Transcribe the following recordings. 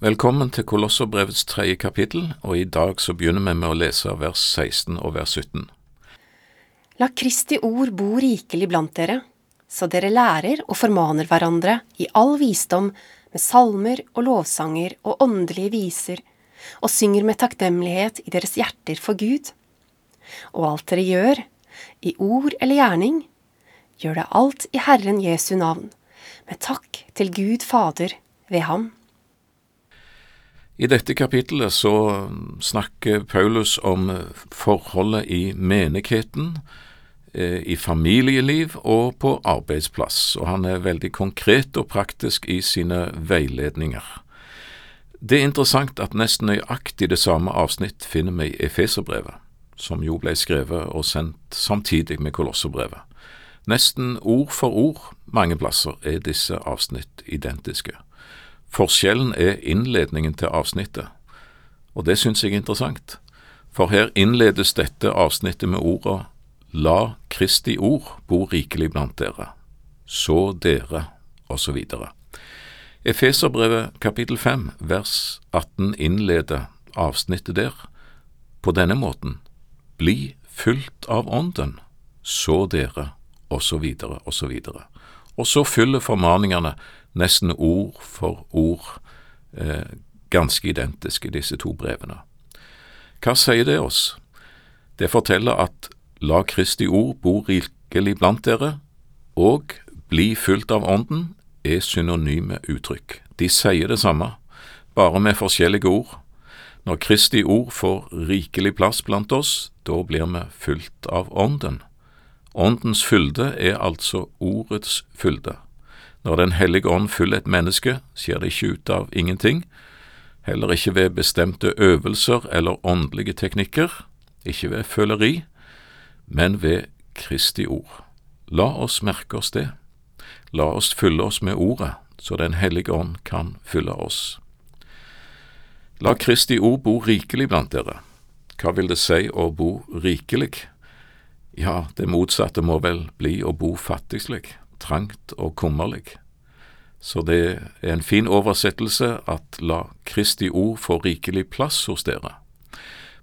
Velkommen til Kolosserbrevets tredje kapittel, og i dag så begynner vi med å lese vers 16 og vers 17. La Kristi ord bo rikelig blant dere, så dere lærer og formaner hverandre i all visdom med salmer og lovsanger og åndelige viser, og synger med takknemlighet i deres hjerter for Gud. Og alt dere gjør, i ord eller gjerning, gjør det alt i Herren Jesu navn, med takk til Gud Fader ved ham. I dette kapittelet så snakker Paulus om forholdet i menigheten, eh, i familieliv og på arbeidsplass, og han er veldig konkret og praktisk i sine veiledninger. Det er interessant at nesten nøyaktig det samme avsnitt finner vi i Efeserbrevet, som jo ble skrevet og sendt samtidig med Kolosserbrevet. Nesten ord for ord mange plasser er disse avsnitt identiske. Forskjellen er innledningen til avsnittet, og det syns jeg er interessant, for her innledes dette avsnittet med orda La Kristi ord bo rikelig blant dere, så dere, osv. Efeserbrevet kapittel 5 vers 18 innleder avsnittet der på denne måten Bli fylt av Ånden, så dere, osv., osv. Og så fyller formaningene nesten ord for ord eh, ganske identiske, disse to brevene. Hva sier det oss? Det forteller at la Kristi ord bo rikelig blant dere, og bli fylt av Ånden er synonyme uttrykk. De sier det samme, bare med forskjellige ord. Når Kristi ord får rikelig plass blant oss, da blir vi fylt av Ånden. Åndens fylde er altså ordets fylde. Når Den hellige ånd fyller et menneske, skjer det ikke ut av ingenting, heller ikke ved bestemte øvelser eller åndelige teknikker, ikke ved føleri, men ved Kristi ord. La oss merke oss det. La oss fylle oss med Ordet, så Den hellige ånd kan fylle oss. La Kristi ord bo rikelig blant dere. Hva vil det si å bo rikelig? Ja, det motsatte må vel bli å bo fattigslig trangt og kummerlig. Så det er en fin oversettelse at la Kristi ord få rikelig plass hos dere.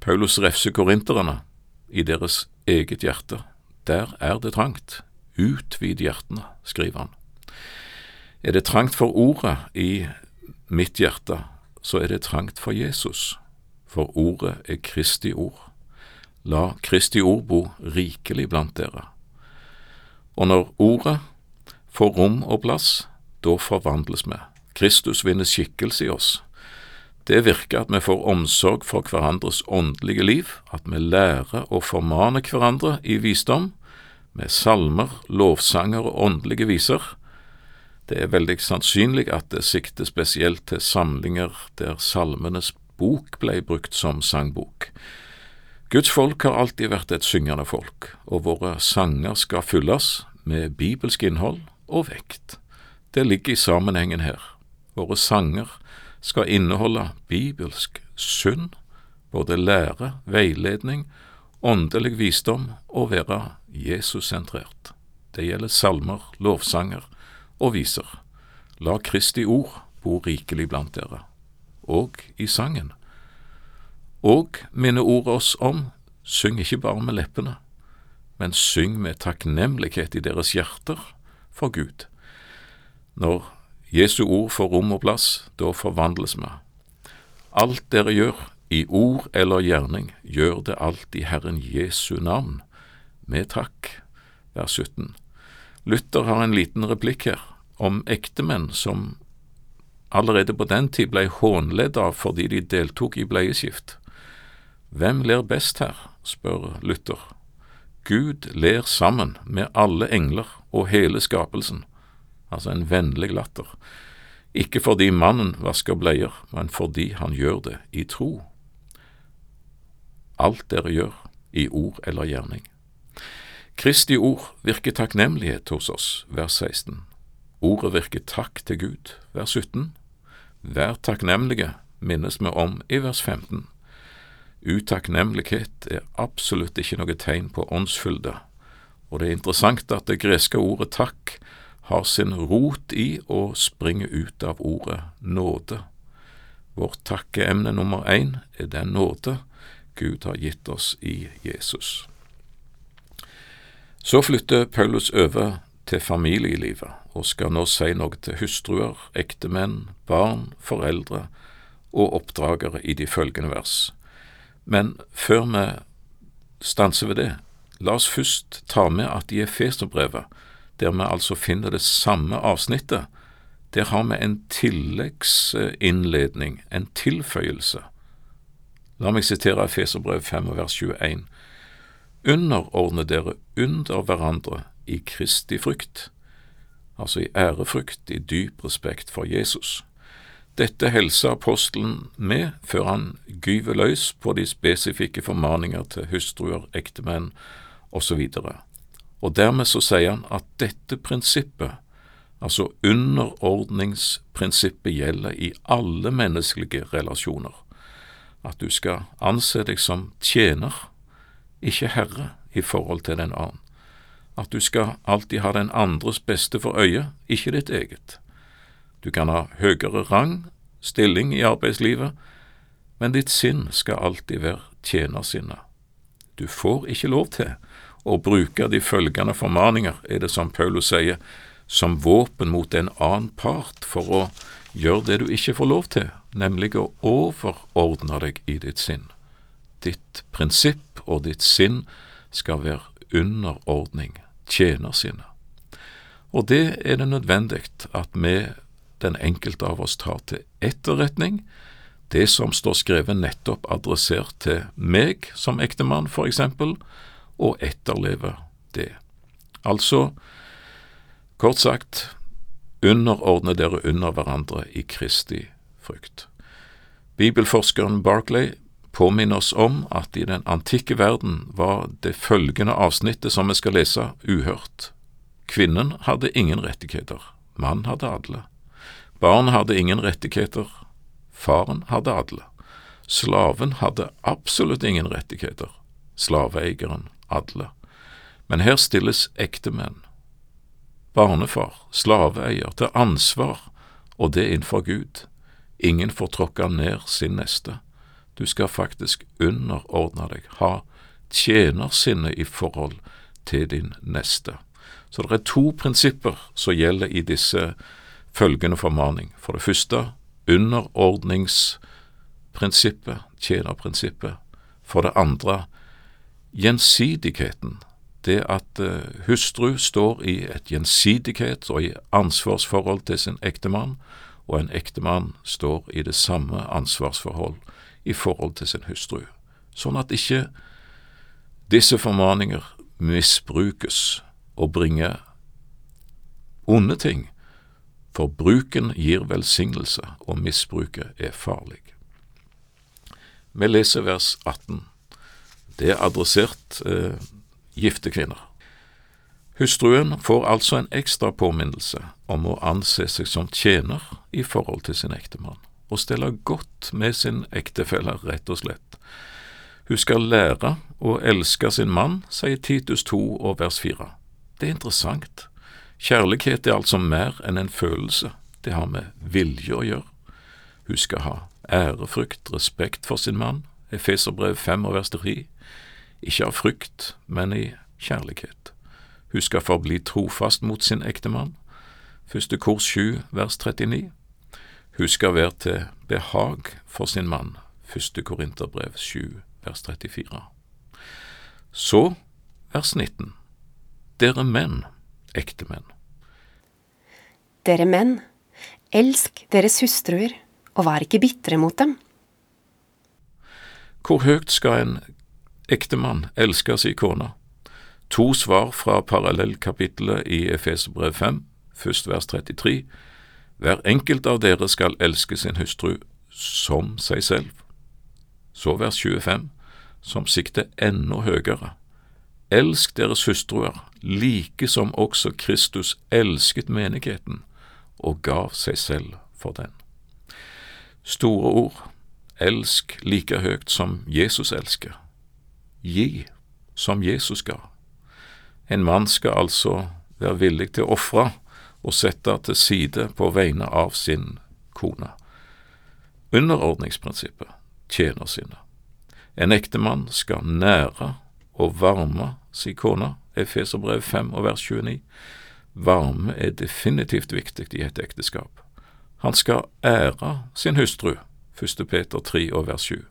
Paulus refser korinterne i deres eget hjerte. Der er det trangt. Utvid hjertene, skriver han. Er det trangt for ordet i mitt hjerte, så er det trangt for Jesus, for ordet er Kristi ord. La Kristi ord bo rikelig blant dere. Og når ordet får rom og plass, da forvandles vi. Kristus vinner skikkelse i oss. Det virker at vi får omsorg for hverandres åndelige liv, at vi lærer å formane hverandre i visdom, med salmer, lovsanger og åndelige viser. Det er veldig sannsynlig at det sikter spesielt til samlinger der Salmenes bok ble brukt som sangbok. Guds folk har alltid vært et syngende folk, og våre sanger skal fylles med bibelsk innhold og vekt. Det ligger i sammenhengen her. Våre sanger skal inneholde bibelsk sunn, både lære, veiledning, åndelig visdom og være Jesus-sentrert. Det gjelder salmer, lovsanger og viser. La Kristi ord bo rikelig blant dere, og i sangen. Og minne ordet oss om, syng ikke bare med leppene, men syng med takknemlighet i deres hjerter for Gud. Når Jesu ord får rom og plass, da forvandles vi. Alt dere gjør, i ord eller gjerning, gjør det alt i Herren Jesu navn, med takk. Vers 17. Luther har en liten replikk her om ektemenn som allerede på den tid ble hånledd av fordi de deltok i bleieskift. Hvem ler best her, spør Luther. Gud ler sammen med alle engler og hele skapelsen, altså en vennlig latter, ikke fordi mannen vasker bleier, men fordi han gjør det i tro. Alt dere gjør, i ord eller gjerning. Kristi ord virker takknemlighet hos oss, vers 16. Ordet virker takk til Gud, vers 17. Vær takknemlige, minnes vi om i vers 15. Utakknemlighet er absolutt ikke noe tegn på åndsfylde, og det er interessant at det greske ordet takk har sin rot i å springe ut av ordet nåde. Vårt takkeemne nummer én er den nåde Gud har gitt oss i Jesus. Så flytter Paulus over til familielivet og skal nå si noe til hustruer, ektemenn, barn, foreldre og oppdragere i de følgende vers. Men før vi stanser ved det, la oss først ta med at i Efeserbrevet, der vi altså finner det samme avsnittet, der har vi en tilleggsinnledning, en tilføyelse. La meg sitere Efeserbrev 5 vers 21. Underordne dere under hverandre i Kristi frykt, altså i ærefrykt, i dyp respekt for Jesus. Dette helser apostelen med før han gyver løs på de spesifikke formaninger til hustruer, ektemenn osv. Og, og dermed så sier han at dette prinsippet Altså underordningsprinsippet gjelder i alle menneskelige relasjoner. At du skal anse deg som tjener, ikke herre, i forhold til den annen. At du skal alltid ha den andres beste for øye, ikke ditt eget. Du kan ha høyere rang, stilling i arbeidslivet, men ditt sinn skal alltid være tjenersinnet. Du får ikke lov til å bruke de følgende formaninger, er det som Paulus sier, som våpen mot en annen part for å gjøre det du ikke får lov til, nemlig å overordne deg i ditt sinn. Ditt prinsipp og ditt sinn skal være underordning, tjenersinnet. Og det er det nødvendig at vi, den enkelte av oss, tar til etterretning. Det som står skrevet nettopp adressert til meg som ektemann, for eksempel, og etterlever det. Altså, Kort sagt, underordne dere under hverandre i Kristi frykt. Bibelforskeren Barclay påminner oss om at i den antikke verden var det følgende avsnittet som vi skal lese, uhørt. Kvinnen hadde ingen rettigheter, mann hadde alle. Barn hadde ingen rettigheter, faren hadde alle. Slaven hadde absolutt ingen rettigheter, slaveeieren alle. Men her stilles ektemenn barnefar, slaveeier, til ansvar, og det innenfor Gud. Ingen får tråkke ned sin neste. Du skal faktisk underordne deg, ha tjenersinne i forhold til din neste. Så det er to prinsipper som gjelder i disse følgende formaning. For det første underordningsprinsippet, tjenerprinsippet. For det andre gjensidigheten det at uh, hustru står i et gjensidighet og i ansvarsforhold til sin ektemann, og en ektemann står i det samme ansvarsforhold i forhold til sin hustru, sånn at ikke disse formaninger misbrukes og bringer onde ting, for bruken gir velsignelse, og misbruket er farlig. Vi leser vers 18. Det er adressert eh, gifte kvinner. Hustruen får altså en ekstra påminnelse om å anse seg som tjener i forhold til sin ektemann, og stelle godt med sin ektefelle, rett og slett. Hun skal lære å elske sin mann, sier Titus 2 og vers 4. Det er interessant. Kjærlighet er altså mer enn en følelse, det har med vilje å gjøre. Hun skal ha ærefrykt, respekt for sin mann, Efeserbrev 5 og vers 3, ikke av frykt, men i kjærlighet. Hun skal forbli trofast mot sin ektemann. Første kors 7, vers 39. Hun skal være til behag for sin mann. Første Korinterbrev 7, vers 34. Så vers 19. Dere menn, ektemenn. Dere menn, elsk deres hustruer, og vær ikke bitre mot dem. Hvor høyt skal en ektemann elske si kone. To svar fra parallellkapittelet i Efesebrev 5, først vers 33. Hver enkelt av dere skal elske sin hustru som seg selv. Så vers 25, som sikter enda høyere. Elsk deres hustruer, like som også Kristus elsket menigheten og gav seg selv for den. Store ord, elsk like høyt som Jesus elsker gi som Jesus ga. En mann skal altså være villig til å ofre og sette til side på vegne av sin kone. Underordningsprinsippet, tjener sine. En ektemann skal nære og varme si kone, Efeserbrev 5 og vers 29. Varme er definitivt viktig i et ekteskap. Han skal ære sin hustru, 1. Peter 3 og vers 7,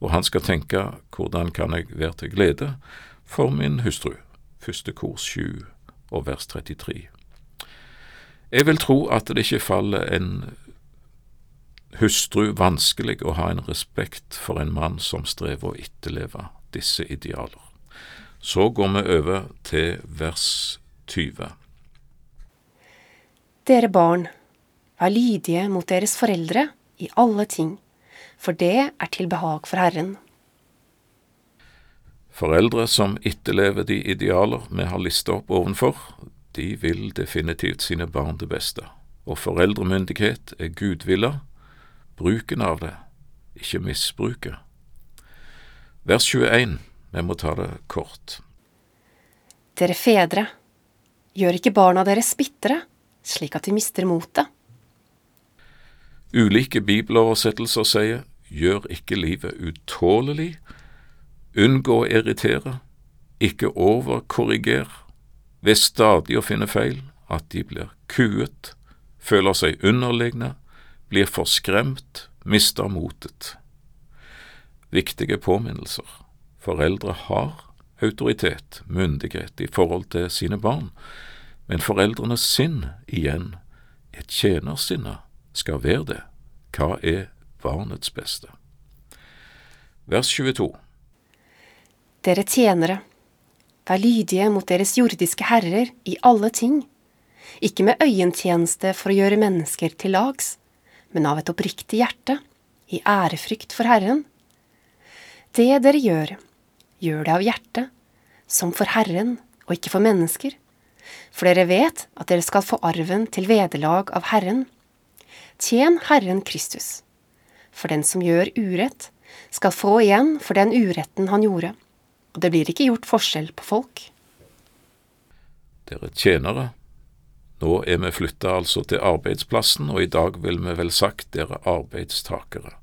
og han skal tenke hvordan kan jeg være til glede for min hustru, 1. kors 7 og vers 33. Jeg vil tro at det ikke faller en hustru vanskelig å ha en respekt for en mann som strever å etterleve disse idealer. Så går vi over til vers 20. Dere barn, vær lydige mot deres foreldre i alle ting, for det er til behag for Herren. Foreldre som etterlever de idealer vi har lista opp ovenfor, de vil definitivt sine barn det beste, og foreldremyndighet er gudvilla, bruken av det, ikke misbruket. Vers 21, vi må ta det kort. Dere fedre, gjør ikke barna deres bitre, slik at de mister motet. Ulike bibeloversettelser sier gjør ikke livet utålelig, unngå å irritere, ikke overkorriger, ved stadig å finne feil, at de blir kuet, føler seg underlegne, blir forskremt, mister motet. Viktige påminnelser. Foreldre har autoritet, myndighet, i forhold til sine barn, men foreldrenes sinn, igjen, et tjenersinne, skal være det. Hva er barnets beste? Vers 22 Dere tjenere, vær lydige mot deres jordiske herrer i alle ting, ikke med øyentjeneste for å gjøre mennesker til lags, men av et oppriktig hjerte, i ærefrykt for Herren. Det dere gjør, gjør det av hjertet, som for Herren og ikke for mennesker, for dere vet at dere skal få arven til vederlag av Herren. Tjen Herren Kristus. For den som gjør urett, skal få igjen for den uretten han gjorde, og det blir ikke gjort forskjell på folk. Dere tjenere, nå er vi flytta altså til arbeidsplassen, og i dag vil vi vel sagt dere arbeidstakere.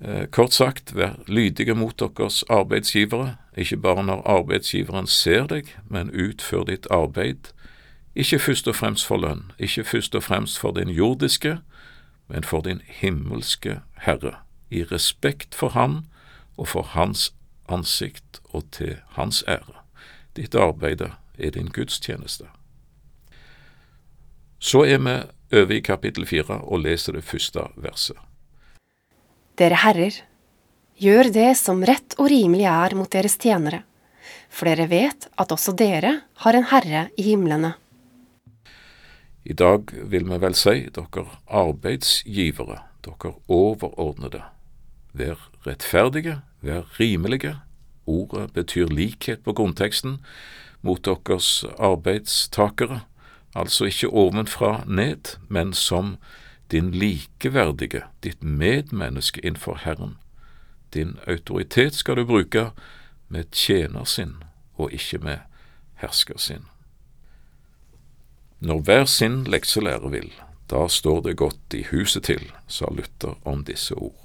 Eh, kort sagt, vær lydige mot deres arbeidsgivere, ikke bare når arbeidsgiveren ser deg, men utfør ditt arbeid, ikke først og fremst for lønn, ikke først og fremst for din jordiske, men for din himmelske Herre, i respekt for Han og for Hans ansikt og til Hans ære. Ditt arbeid er din gudstjeneste. Så er vi over i kapittel fire og leser det første verset. Dere herrer, gjør det som rett og rimelig er mot deres tjenere, for dere vet at også dere har en Herre i himlene. I dag vil vi vel si dere arbeidsgivere, dere overordnede. Vær rettferdige, vær rimelige. Ordet betyr likhet på grunnteksten mot deres arbeidstakere, altså ikke ovenfra ned, men som din likeverdige, ditt medmenneske innenfor Herren. Din autoritet skal du bruke med tjenersinn og ikke med herskersinn. Når hver sin lekselærer vil, da står det godt i huset til, sa Luther om disse ord.